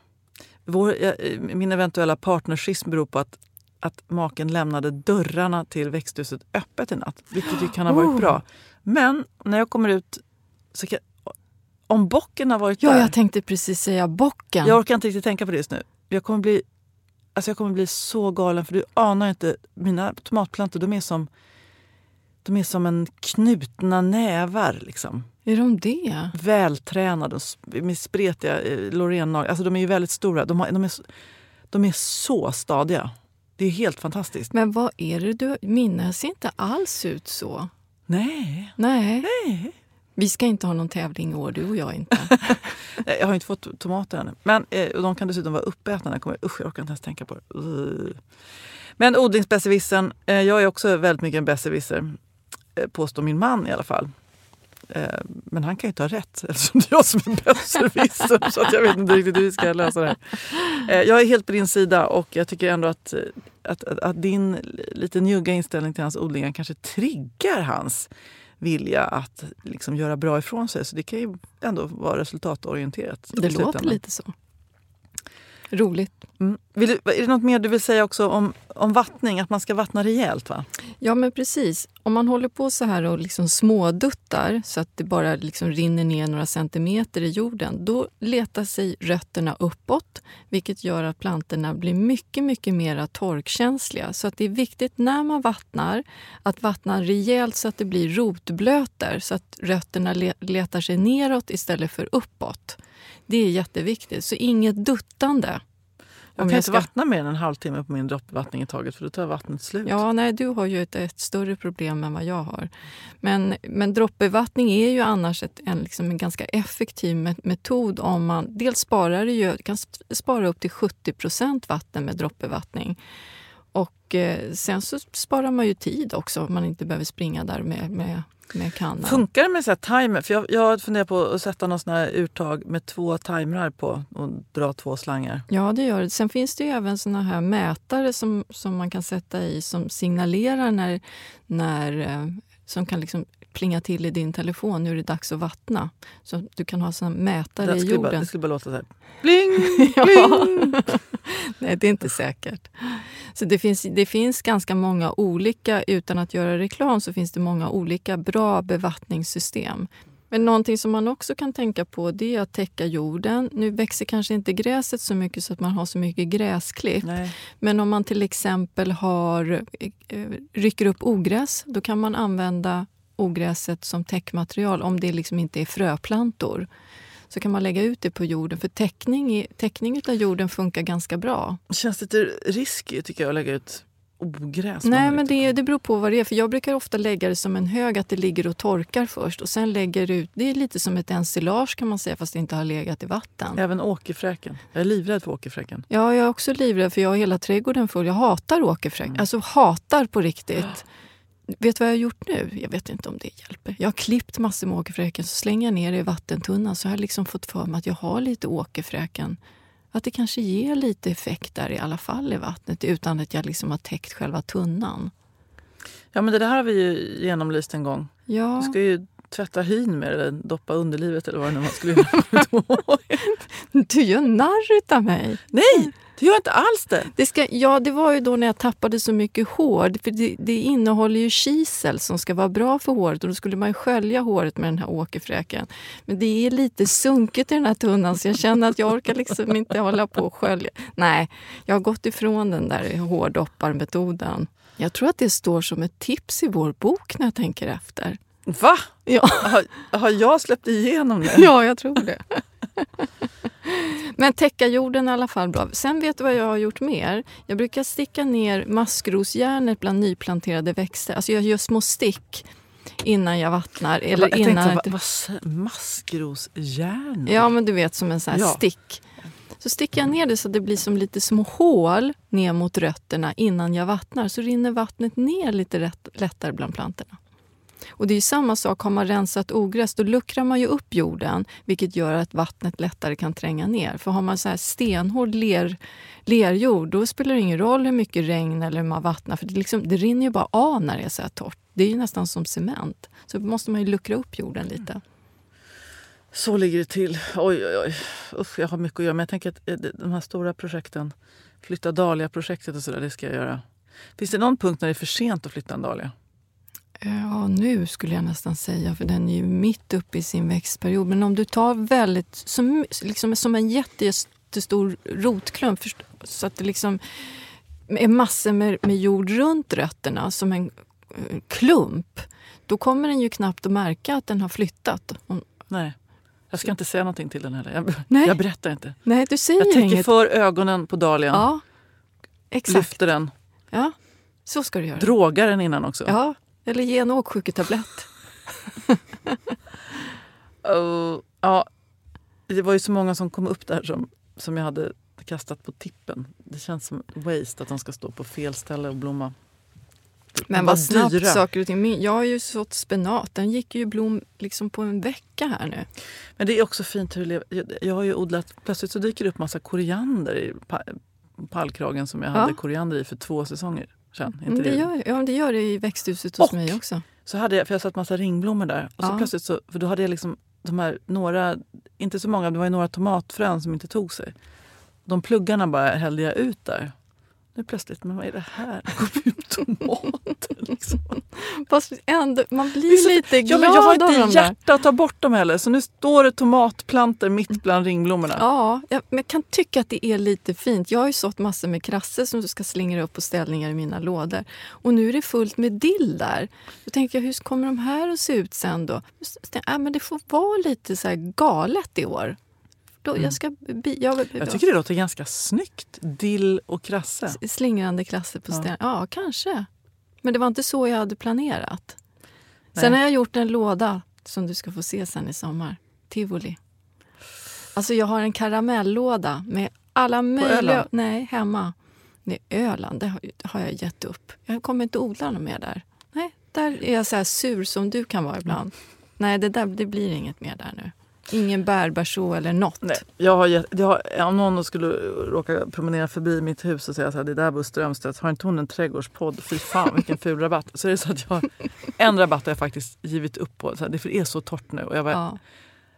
Vår, eh, min eventuella partnerschism beror på att, att maken lämnade dörrarna till växthuset öppet i natt. Vilket ju kan ha varit Oh. bra. Men när jag kommer ut så kan, om bocken har varit Ja, där. jag tänkte precis säga bocken. Jag orkar inte riktigt tänka på det just nu. Jag kommer bli, alltså jag kommer bli så galen för du anar inte. Mina tomatplantor de är som, de är som en knutna nävar. Liksom. Är de det? Vältränade med spretiga eh, Loreen Alltså de är ju väldigt stora. De, har, de, är, de är så stadiga. Det är helt fantastiskt. Men vad är det du... Mina ser inte alls ut så. Nej, Nej. nej. Vi ska inte ha någon tävling i år, du och jag inte. (laughs) Jag har inte fått tomater ännu. Men eh, och de kan dessutom vara uppätna. kommer, usch, jag orkar inte ens tänka på det. Men odlingsbesserwissern. Eh, jag är också väldigt mycket en besserwisser. Eh, påstår min man i alla fall. Eh, men han kan ju ta rätt (laughs) eftersom det är jag som är besserwisser. så att jag vet inte riktigt hur vi ska lösa det här. Eh, jag är helt på din sida och jag tycker ändå att, att, att, att din lite njugga inställning till hans odlingar kanske triggar hans vilja att liksom göra bra ifrån sig. Så det kan ju ändå vara resultatorienterat. Det låter lite så. Roligt. Mm. Vill, är det något mer du vill säga också om, om vattning? Att man ska vattna rejält? va? Ja, men precis. Om man håller på så här och liksom småduttar så att det bara liksom rinner ner några centimeter i jorden, då letar sig rötterna uppåt vilket gör att plantorna blir mycket, mycket mer torkkänsliga. Så att det är viktigt när man vattnar att vattna rejält så att det blir rotblöter så att rötterna letar sig neråt istället för uppåt. Det är jätteviktigt. Så inget duttande. Jag kan jag ska... inte vattna mer än en halvtimme på min droppvattning i taget för då tar vattnet slut. Ja, nej, du har ju ett, ett, större problem än vad jag har. Men, men droppbevattning är ju annars ett, en, liksom en ganska effektiv metod om man... Dels sparar ju, kan spara upp till 70% vatten med droppbevattning. Och eh, sen så sparar man ju tid också om man inte behöver springa där med, med med kannan. Funkar det med så timer? För jag, jag funderar på att sätta någon sån här uttag med två timrar på och dra två slangar. Ja, det gör det. Sen finns det ju även såna här mätare som, som man kan sätta i som signalerar när, när eh, som kan liksom plinga till i din telefon. Nu är det dags att vattna. Så du kan ha såna mätare det i jorden. Bara, det skulle bara låta så här. Bling, bling! (laughs) (laughs) Nej, det är inte säkert. Så det finns, det finns ganska många olika, utan att göra reklam, så finns det många olika bra bevattningssystem. Men någonting som man också kan tänka på det är att täcka jorden. Nu växer kanske inte gräset så mycket så att man har så mycket gräsklipp. Nej. Men om man till exempel har, eh, rycker upp ogräs, då kan man använda ogräset som täckmaterial om det liksom inte är fröplantor så kan man lägga ut det på jorden. För täckning, täckning av jorden funkar ganska bra. Känns det lite risky tycker jag att lägga ut ogräs? Nej, men det, det beror på vad det är. För Jag brukar ofta lägga det som en hög, att det ligger och torkar först. och sen lägger ut, Det är lite som ett ensilage kan man säga, fast det inte har legat i vatten. Även åkerfräken. Jag är livrädd för åkerfräken. Ja, jag är också livrädd för jag har hela trädgården full. Jag hatar åkerfräken. Mm. Alltså hatar på riktigt. Vet du vad jag har gjort nu? Jag vet inte om det hjälper. Jag har klippt massor med åkerfräken, så slänger jag ner det i vattentunnan så har jag liksom fått för mig att jag har lite åkerfräken. Att det kanske ger lite effekt där i alla fall i vattnet utan att jag liksom har täckt själva tunnan. Ja men det där har vi ju genomlyst en gång. Ja. Du ska ju tvätta hyn med eller doppa underlivet eller vad det nu man skulle göra. (laughs) du gör narr av mig. Nej! Det gör inte alls det. det ska, ja, det var ju då när jag tappade så mycket hår. För det, det innehåller ju kisel som ska vara bra för håret och då skulle man ju skölja håret med den här åkerfräken. Men det är lite sunket i den här tunnan så jag känner att jag orkar liksom inte hålla på och skölja. Nej, jag har gått ifrån den där hårdopparmetoden. Jag tror att det står som ett tips i vår bok när jag tänker efter. Va? Ja. Har, har jag släppt igenom det? Ja, jag tror det. Men täcka jorden i alla fall bra. Sen vet du vad jag har gjort mer? Jag brukar sticka ner maskrosjärnet bland nyplanterade växter. Alltså jag gör små stick innan jag vattnar. Eller jag innan tänkte, vad, vad, maskrosjärn? Ja, men du vet som en sån ja. stick. Så sticker jag ner det så det blir som lite små hål ner mot rötterna innan jag vattnar. Så rinner vattnet ner lite rätt, lättare bland plantorna. Och det är samma sak, har man rensat ogräs då luckrar man ju upp jorden vilket gör att vattnet lättare kan tränga ner. För har man så här stenhård ler, lerjord då spelar det ingen roll hur mycket regn eller hur man vattnar för det, liksom, det rinner ju bara av när det är så här torrt. Det är ju nästan som cement. Så då måste man ju luckra upp jorden lite. Så ligger det till. Oj, oj, oj. Usch, jag har mycket att göra. Men jag tänker att eh, de här stora projekten, flytta Dahlia-projektet och sådär, det ska jag göra. Finns det någon punkt när det är för sent att flytta en dahlia? Ja, nu skulle jag nästan säga, för den är ju mitt uppe i sin växtperiod. Men om du tar väldigt, som, liksom, som en jättestor rotklump så att det liksom är massor med, med jord runt rötterna som en uh, klump, då kommer den ju knappt att märka att den har flyttat. Nej. Jag ska inte säga någonting till den heller. Jag, Nej. jag berättar inte. Nej, du säger jag täcker inget. för ögonen på dahlian. Ja, exakt. Lyfter den. Ja, så ska du göra. Drogar den innan också. Ja, eller ge en åksjuketablett. uh, (laughs) ja, det var ju så många som kom upp där som, som jag hade kastat på tippen. Det känns som waste att de ska stå på fel ställe och blomma. Men vad snabbt dyra. saker och ting. Jag har ju sått spenat. Den gick ju blom liksom på en vecka här nu. Men det är också fint hur det lever. Jag- har ju odlat, plötsligt så dyker det upp massa koriander i pa- pallkragen som jag Ja. hade koriander i för två säsonger sedan. Inte Men det, gör, ja, det gör det i växthuset hos Och- mig också. Så hade jag, för jag satt massa ringblommor där. Och så Ja. plötsligt så, för då hade jag liksom de här några, inte så många, det var ju några tomatfrön som inte tog sig. De pluggarna bara hällde jag ut där. Nu plötsligt, men vad är det här? (laughs) Det kommer ut tomater liksom. Fast ändå, man blir lite Ja, glad men jag har inte hjärta att ta bort dem heller. Så nu står det tomatplanter mitt bland ringblommorna. Ja, jag, men jag kan tycka att det är lite fint. Jag har ju sått massor med krasser som ska slingra upp på ställningar i mina lådor. Och nu är det fullt med dill där. Då tänker jag, hur kommer de här att se ut sen då? Tänkte jag, äh, men det får vara lite så galet i år. Då, jag ska bi, jag, Mm. Jag tycker det låter ganska snyggt. Dill och krasse. Slingrande klasser på Ja. ställningar. Ja, kanske. Men det var inte så jag hade planerat. Nej. Sen har jag gjort en låda som du ska få se sen i sommar. Tivoli. Alltså jag har en karamellåda med alla möjliga... Nej, hemma. Nej, Öland, det har, jag gett upp. Jag kommer inte odla något mer där. Nej, där är jag så här sur som du kan vara ibland. Nej, det, där, det blir inget mer där nu. Ingen bärbärså eller något. Nej, jag har, gett- jag har, om någon skulle råka promenera förbi mitt hus och säga så här, det där Buss Strömstedt, har inte hon en trädgårdspodd? Fy fan vilken ful rabatt. Så är det så att jag en rabatt har jag faktiskt givit upp på. Så här, det är så torrt nu. Och jag bara, Ja.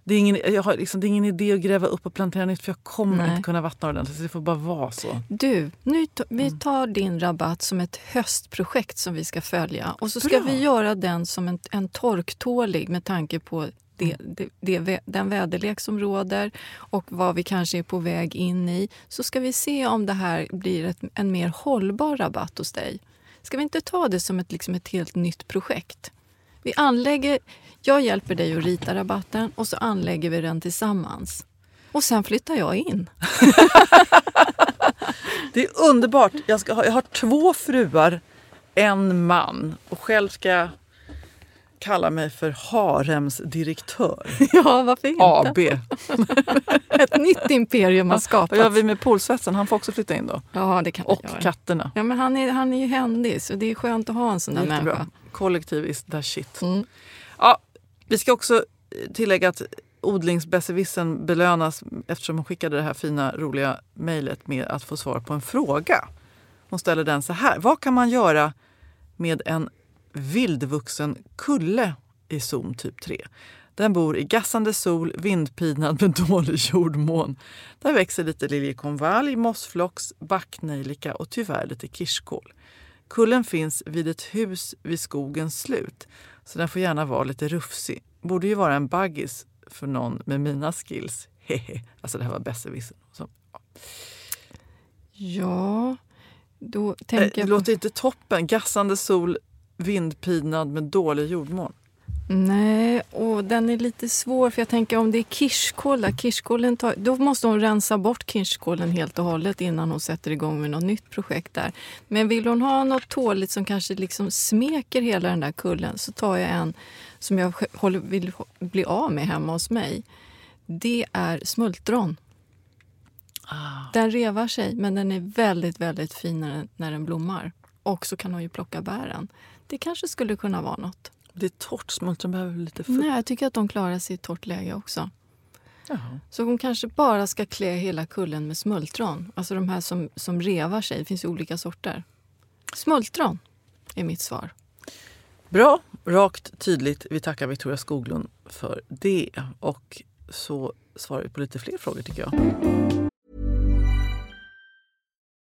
Det, är ingen, jag har liksom, det är ingen idé att gräva upp och plantera nytt för jag kommer Nej. inte kunna vattna ordentligt. Så det får bara vara så. Du, nu ta, vi Mm. tar din rabatt som ett höstprojekt som vi ska följa. Och så ska Bra. vi göra den som en, en torktålig med tanke på det, Mm. det, det, den väderlek som råder och vad vi kanske är på väg in i. Så ska vi se om det här blir ett, en mer hållbar rabatt hos dig. Ska vi inte ta det som ett, liksom ett helt nytt projekt? Vi anlägger, jag hjälper dig att rita rabatten och så anlägger vi den tillsammans. Och sen flyttar jag in. (laughs) Det är underbart. Jag, ha, jag har två fruar, en man och själv ska jag kalla mig för haremsdirektör. (laughs) Ja, varför inte? AB. (laughs) Ett nytt imperium har Vad skapats. gör vi med poolsvetsen? Han får också flytta in då. Ja, det kan Och göra. katterna. Ja, men han, är, han är ju händig, så det är skönt att ha en sån där Jättebra. människa. Kollektiv is the shit. Mm. Ja, vi ska också eh, tillägga att odlingsbesserwissern belönas eftersom hon skickade det här fina roliga mejlet med att få svar på en fråga. Hon ställer den så här. Vad kan man göra med en vildvuxen kulle i zon typ 3? Den bor i gassande sol, vindpinad med (laughs) dålig jordmån. Där växer lite liljekonvalj, mossflox, backnejlika och tyvärr lite kirskål. Kullen finns vid ett hus vid skogens slut, så den får gärna vara lite rufsig. Borde ju vara en baggis för någon med mina skills. Hehe. Alltså det här var besserwissern. Så, Ja, då tänker Det jag på... låter inte toppen. Gassande sol, vindpinad med dålig jordmån. Nej, och den är lite svår för jag tänker om det är kirskål kirskålen tar, då måste hon rensa bort kirskålen helt och hållet innan hon sätter igång med något nytt projekt där. Men vill hon ha något tåligt som kanske liksom smeker hela den där kullen så tar jag en som jag håller, vill bli av med hemma hos mig. Det är smultron. Den revar sig, men den är väldigt, väldigt fin när den, när den blommar. Och så kan hon ju plocka bären. Det kanske skulle kunna vara något. Det är torrt, smultron behöver lite fukt. Nej, jag tycker att de klarar sig i torrt läge också. Jaha. Så hon kanske bara ska klä hela kullen med smultron. Alltså de här som, som revar sig. Det finns ju olika sorter. Smultron är mitt svar. Bra, rakt, tydligt. Vi tackar Victoria Skoglund för det. Och så svarar vi på lite fler frågor tycker jag.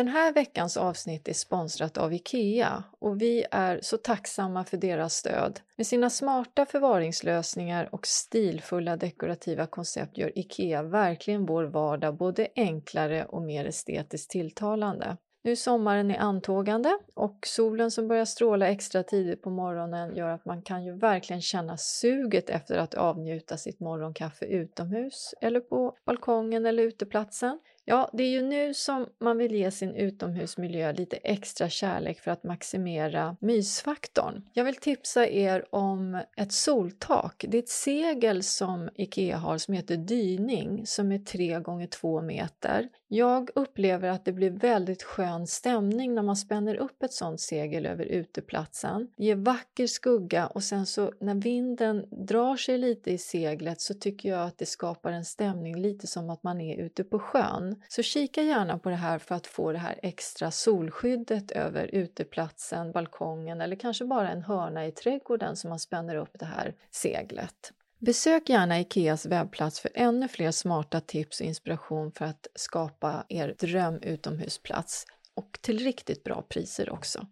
Den här veckans avsnitt är sponsrat av IKEA och vi är så tacksamma för deras stöd. Med sina smarta förvaringslösningar och stilfulla dekorativa koncept gör IKEA verkligen vår vardag både enklare och mer estetiskt tilltalande. Nu är sommaren i antågande och solen som börjar stråla extra tidigt på morgonen gör att man kan ju verkligen känna suget efter att avnjuta sitt morgonkaffe utomhus eller på balkongen eller uteplatsen. Ja, det är ju nu som man vill ge sin utomhusmiljö lite extra kärlek för att maximera mysfaktorn. Jag vill tipsa er om ett soltak. Det är ett segel som IKEA har som heter Dyning som är 3 gånger 2 meter. Jag upplever att det blir väldigt skön stämning när man spänner upp ett sånt segel över uteplatsen. Det ger vacker skugga och sen så när vinden drar sig lite i seglet så tycker jag att det skapar en stämning lite som att man är ute på sjön. Så kika gärna på det här för att få det här extra solskyddet över uteplatsen, balkongen eller kanske bara en hörna i trädgården som man spänner upp det här seglet. Besök gärna Ikeas webbplats för ännu fler smarta tips och inspiration för att skapa er dröm utomhusplats och till riktigt bra priser också.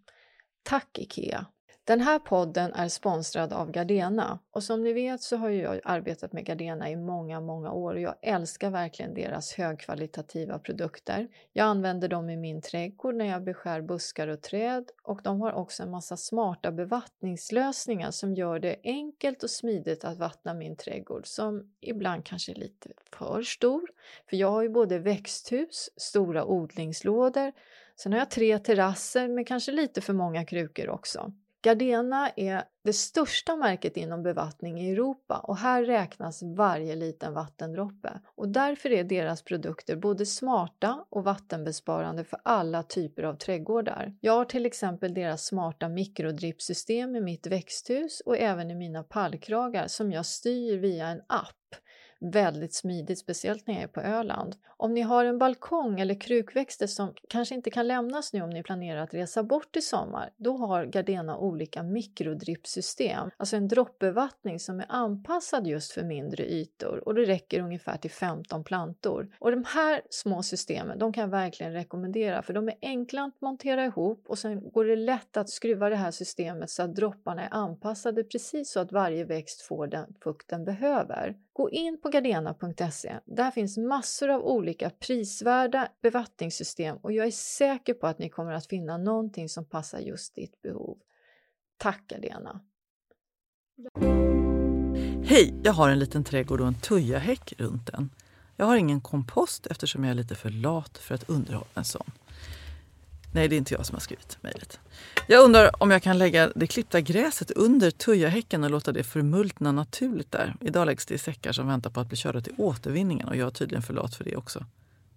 Tack Ikea! Den här podden är sponsrad av Gardena och som ni vet så har jag arbetat med Gardena i många, många år och jag älskar verkligen deras högkvalitativa produkter. Jag använder dem i min trädgård när jag beskär buskar och träd och de har också en massa smarta bevattningslösningar som gör det enkelt och smidigt att vattna min trädgård som ibland kanske är lite för stor. För jag har ju både växthus, stora odlingslådor, sen har jag tre terrasser med kanske lite för många krukor också. Gardena är det största märket inom bevattning i Europa och här räknas varje liten vattendroppe. Och därför är deras produkter både smarta och vattenbesparande för alla typer av trädgårdar. Jag har till exempel deras smarta mikrodrippsystem i mitt växthus och även i mina pallkragar som jag styr via en app väldigt smidigt, speciellt när jag är på Öland. Om ni har en balkong eller krukväxter som kanske inte kan lämnas nu om ni planerar att resa bort i sommar, då har Gardena olika mikrodrippsystem, alltså en droppbevattning som är anpassad just för mindre ytor och det räcker ungefär till 15 plantor. Och de här små systemen, de kan jag verkligen rekommendera för de är enkla att montera ihop och sen går det lätt att skruva det här systemet så att dropparna är anpassade precis så att varje växt får den fukt den behöver. Gå in på gardena.se. Där finns massor av olika prisvärda bevattningssystem och jag är säker på att ni kommer att finna någonting som passar just ditt behov. Tack Gardena! Hej! Jag har en liten trädgård och en tujahäck runt den. Jag har ingen kompost eftersom jag är lite för lat för att underhålla en sån. Nej, det är inte jag som har skrivit mejlet. Jag undrar om jag kan lägga det klippta gräset under tujahäcken och låta det förmultna naturligt där. Idag läggs det i säckar som väntar på att bli körda till återvinningen och jag är tydligen för lat för det också.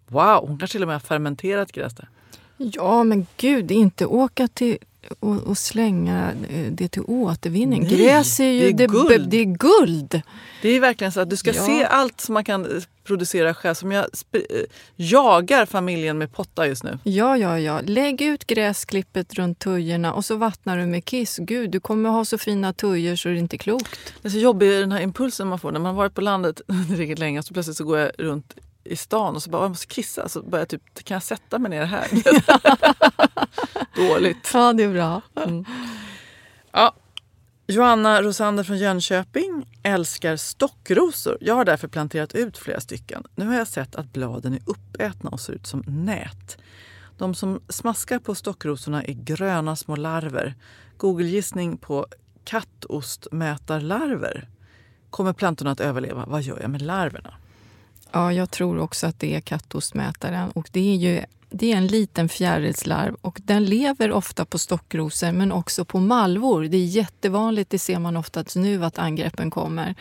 Wow, hon kanske till och med har fermenterat gräs där. Ja, men gud, inte åka till och, och slänga eh, det till återvinning. Nej, Gräs är ju det är guld. det är guld. Det är verkligen så att du ska Ja. se allt som man kan eh, producera själv. Som jag eh, jagar familjen med pottar just nu. Ja, ja, ja. Lägg ut gräsklippet runt tujorna och så vattnar du med kiss. Gud, du kommer ha så fina tujor så det är inte klokt. Det är så jobbig den här impulsen man får när man har varit på landet (laughs) riktigt länge. Så plötsligt så går jag runt i stan och så bara, "Åh, jag måste kissa. Så börjar jag typ, kan jag sätta mig ner här? (laughs) (laughs) Dåligt. Ja, det är bra. Ja. Joanna Rosander från Jönköping älskar stockrosor. Jag har därför planterat ut flera stycken. Nu har jag sett att bladen är uppätna och ser ut som nät. De som smaskar på stockrosorna är gröna små larver. Google-gissning på kattostmätarlarver. Kommer plantorna att överleva? Vad gör jag med larverna? Ja, jag tror också att det är kattostmätaren. Och det är ju det är en liten fjärilslarv och den lever ofta på stockrosor men också på malvor. Det är jättevanligt, det ser man oftast nu att angreppen kommer.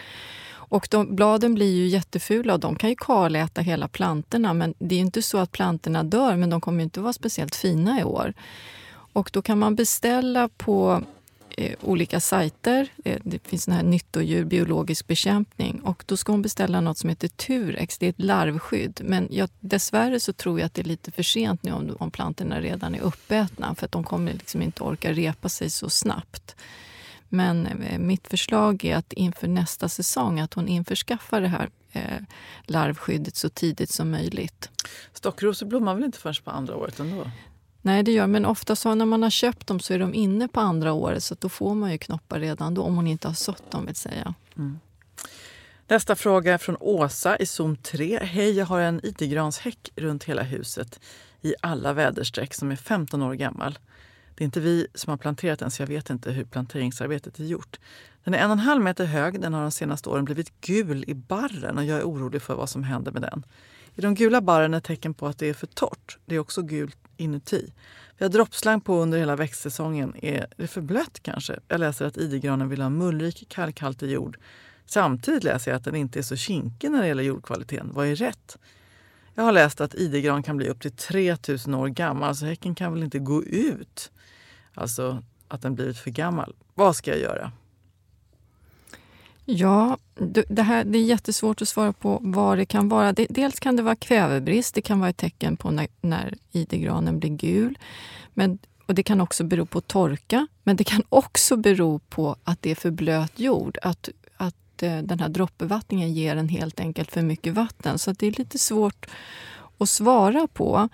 Och de, bladen blir ju jättefula och de kan ju kaläta hela plantorna men det är inte så att plantorna dör men de kommer inte vara speciellt fina i år. Och då kan man beställa på eh, olika sajter. Eh, det finns sån här nyttodjur, biologisk bekämpning. Och då ska hon beställa något som heter Turex. Det är ett larvskydd. Men jag, dessvärre så tror jag att det är lite för sent nu om, om plantorna redan är uppätna. För att de kommer liksom inte orka repa sig så snabbt. Men eh, mitt förslag är att inför nästa säsong att hon införskaffar det här eh, larvskyddet så tidigt som möjligt. Stockrosor blommar väl inte förrän på andra året ändå? Nej, det gör men ofta så när man har köpt dem så är de inne på andra året så då får man ju knoppar redan då om hon inte har sått dem vill säga. Mm. Nästa fråga är från Åsa i zon 3. Hej, jag har en itigranshäck runt hela huset i alla väderstreck som är 15 år gammal. Det är inte vi som har planterat den så jag vet inte hur planteringsarbetet är gjort. Den är en och en halv meter hög. Den har de senaste åren blivit gul i barren och jag är orolig för vad som händer med den. I de gula barren är tecken på att det är för torrt. Det är också gult inuti. Vi har droppslang på under hela växtsäsongen. Är det för blött kanske? Jag läser att idegranen vill ha mullrik, kalkhaltig jord. Samtidigt läser jag att den inte är så kinkig när det gäller jordkvaliteten. Vad är rätt? Jag har läst att idegran kan bli upp till 3000 år gammal, så häcken kan väl inte gå ut? Alltså att den blivit för gammal. Vad ska jag göra? Ja, det, här, det är jättesvårt att svara på vad det kan vara. dels kan det vara kvävebrist. Det kan vara ett tecken på när, när idegranen blir gul. Men, och Det kan också bero på torka, men det kan också bero på att det är för blöt jord. Att, att eh, den här droppbevattningen ger en helt enkelt för mycket vatten. Så det är lite svårt att svara på.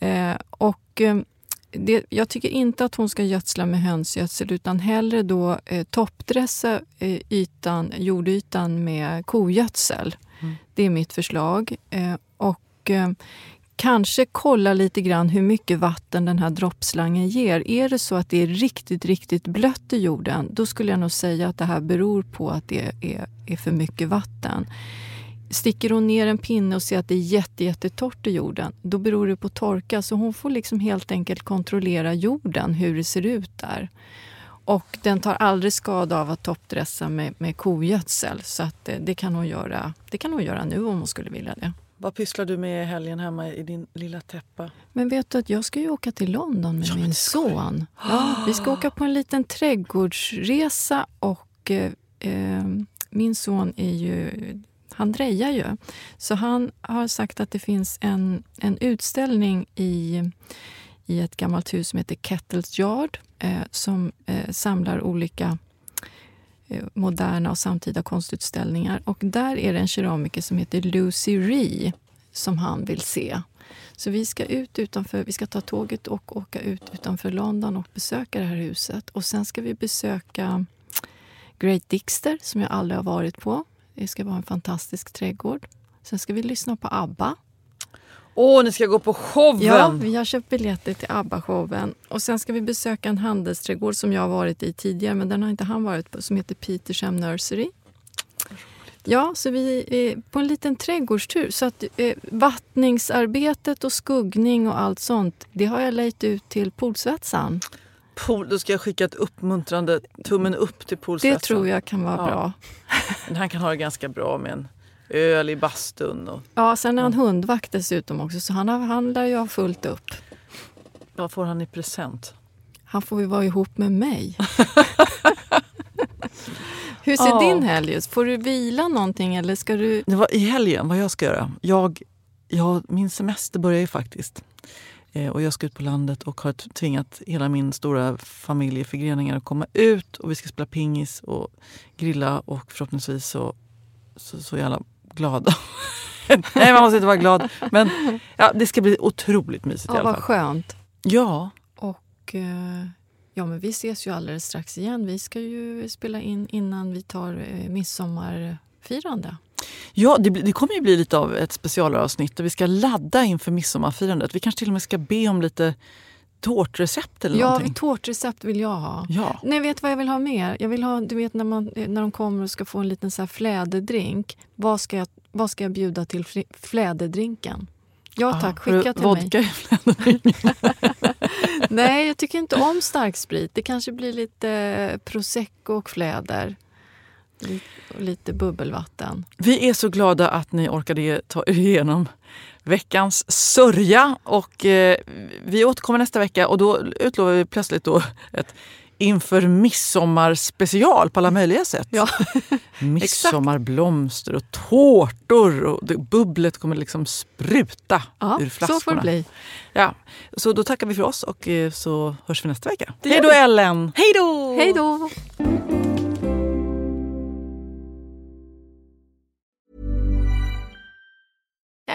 Eh, och eh, det, jag tycker inte att hon ska gödsla med hönsgödsel utan hellre då eh, toppdressa eh, ytan, jordytan med kogödsel. Mm. Det är mitt förslag. Eh, och eh, kanske kolla lite grann hur mycket vatten den här droppslangen ger. Är det så att det är riktigt, riktigt blött i jorden, då skulle jag nog säga att det här beror på att det är, är för mycket vatten. Sticker hon ner en pinne och ser att det är jätte, jättetorrt i jorden, då beror det på torka. Så hon får liksom helt enkelt kontrollera jorden, hur det ser ut där. Och den tar aldrig skada av att toppdressa med, med kogödsel. Så att det, det, kan hon göra, det kan hon göra nu om hon skulle vilja det. Vad pysslar du med i helgen hemma i din lilla täppa? Men vet du att jag ska ju åka till London med ja, min son. Ja, vi ska åka på en liten trädgårdsresa och eh, eh min son är ju han drejar ju. Så han har sagt att det finns en, en utställning i, i ett gammalt hus som heter Kettles Yard eh, som eh, samlar olika eh, moderna och samtida konstutställningar. Och där är det en keramiker som heter Lucy Ree som han vill se. Så vi ska ut utanför, vi ska ta tåget och åka ut utanför London och besöka det här huset. Och sen ska vi besöka Great Dixter som jag aldrig har varit på. Det ska vara en fantastisk trädgård. Sen ska vi lyssna på ABBA. Åh, ni ska gå på showen! Ja, vi har köpt biljetter till ABBA-showen. Och sen ska vi besöka en handelsträdgård som jag har varit i tidigare, men den har inte han varit på, som heter Petersham Nursery. Ja, så vi är på en liten trädgårdstur. Så att eh, vattningsarbetet och skuggning och allt sånt, det har jag lejt ut till poolsvetsan. Pool, då ska jag skicka ett uppmuntrande tummen upp till poolsvetsan. Det tror jag kan vara ja. bra. Men (laughs) han kan ha det ganska bra med en öl i bastun. Och, ja, sen är han ja. hundvakt dessutom också så han, har, han lär ju ha fullt upp. Vad får han i present? Han får ju vara ihop med mig. (laughs) Hur ser ja. din helg ut? Får du vila någonting eller ska du... Det var i helgen, vad jag ska göra. Jag, jag, min semester börjar ju faktiskt. Eh, och jag ska ut på landet och har tvingat hela min stora familj i förgreningar att komma ut och vi ska spela pingis och grilla och förhoppningsvis så, så, så är alla glada. (laughs) Nej, man måste inte vara glad. Men ja, det ska bli otroligt mysigt ja, i alla fall. Vad skönt. Ja. Och eh, ja, men vi ses ju alldeles strax igen. Vi ska ju spela in innan vi tar eh, midsommarfirande. Ja, det, det, kommer ju bli lite av ett specialavsnitt där vi ska ladda inför midsommarfirandet. Vi kanske till och med ska be om lite tårtrecept eller ja, någonting. Ja, tårtrecept vill jag ha. Ja. Nej, vet vad jag vill ha mer? Jag vill ha, du vet när, man, när de kommer och ska få en liten så här fläderdrink. Vad ska, jag, vad ska jag bjuda till fläderdrinken? Ja ah, tack, skicka till vodka mig. (laughs) Nej, jag tycker inte om starksprit. Det kanske blir lite prosecco och fläder. Och lite bubbelvatten. Vi är så glada att ni orkade ta er igenom veckans sörja. Och, eh, vi återkommer nästa vecka och då utlovar vi plötsligt då ett inför midsommarspecial på alla möjliga sätt. Ja, (laughs) Midsommarblomster och tårtor och det, bubblet kommer liksom spruta ja ur så flaskorna. får det bli. Ja, så då tackar vi för oss och eh, så hörs vi nästa vecka. Hej då. Ellen! Hej då! Hej då!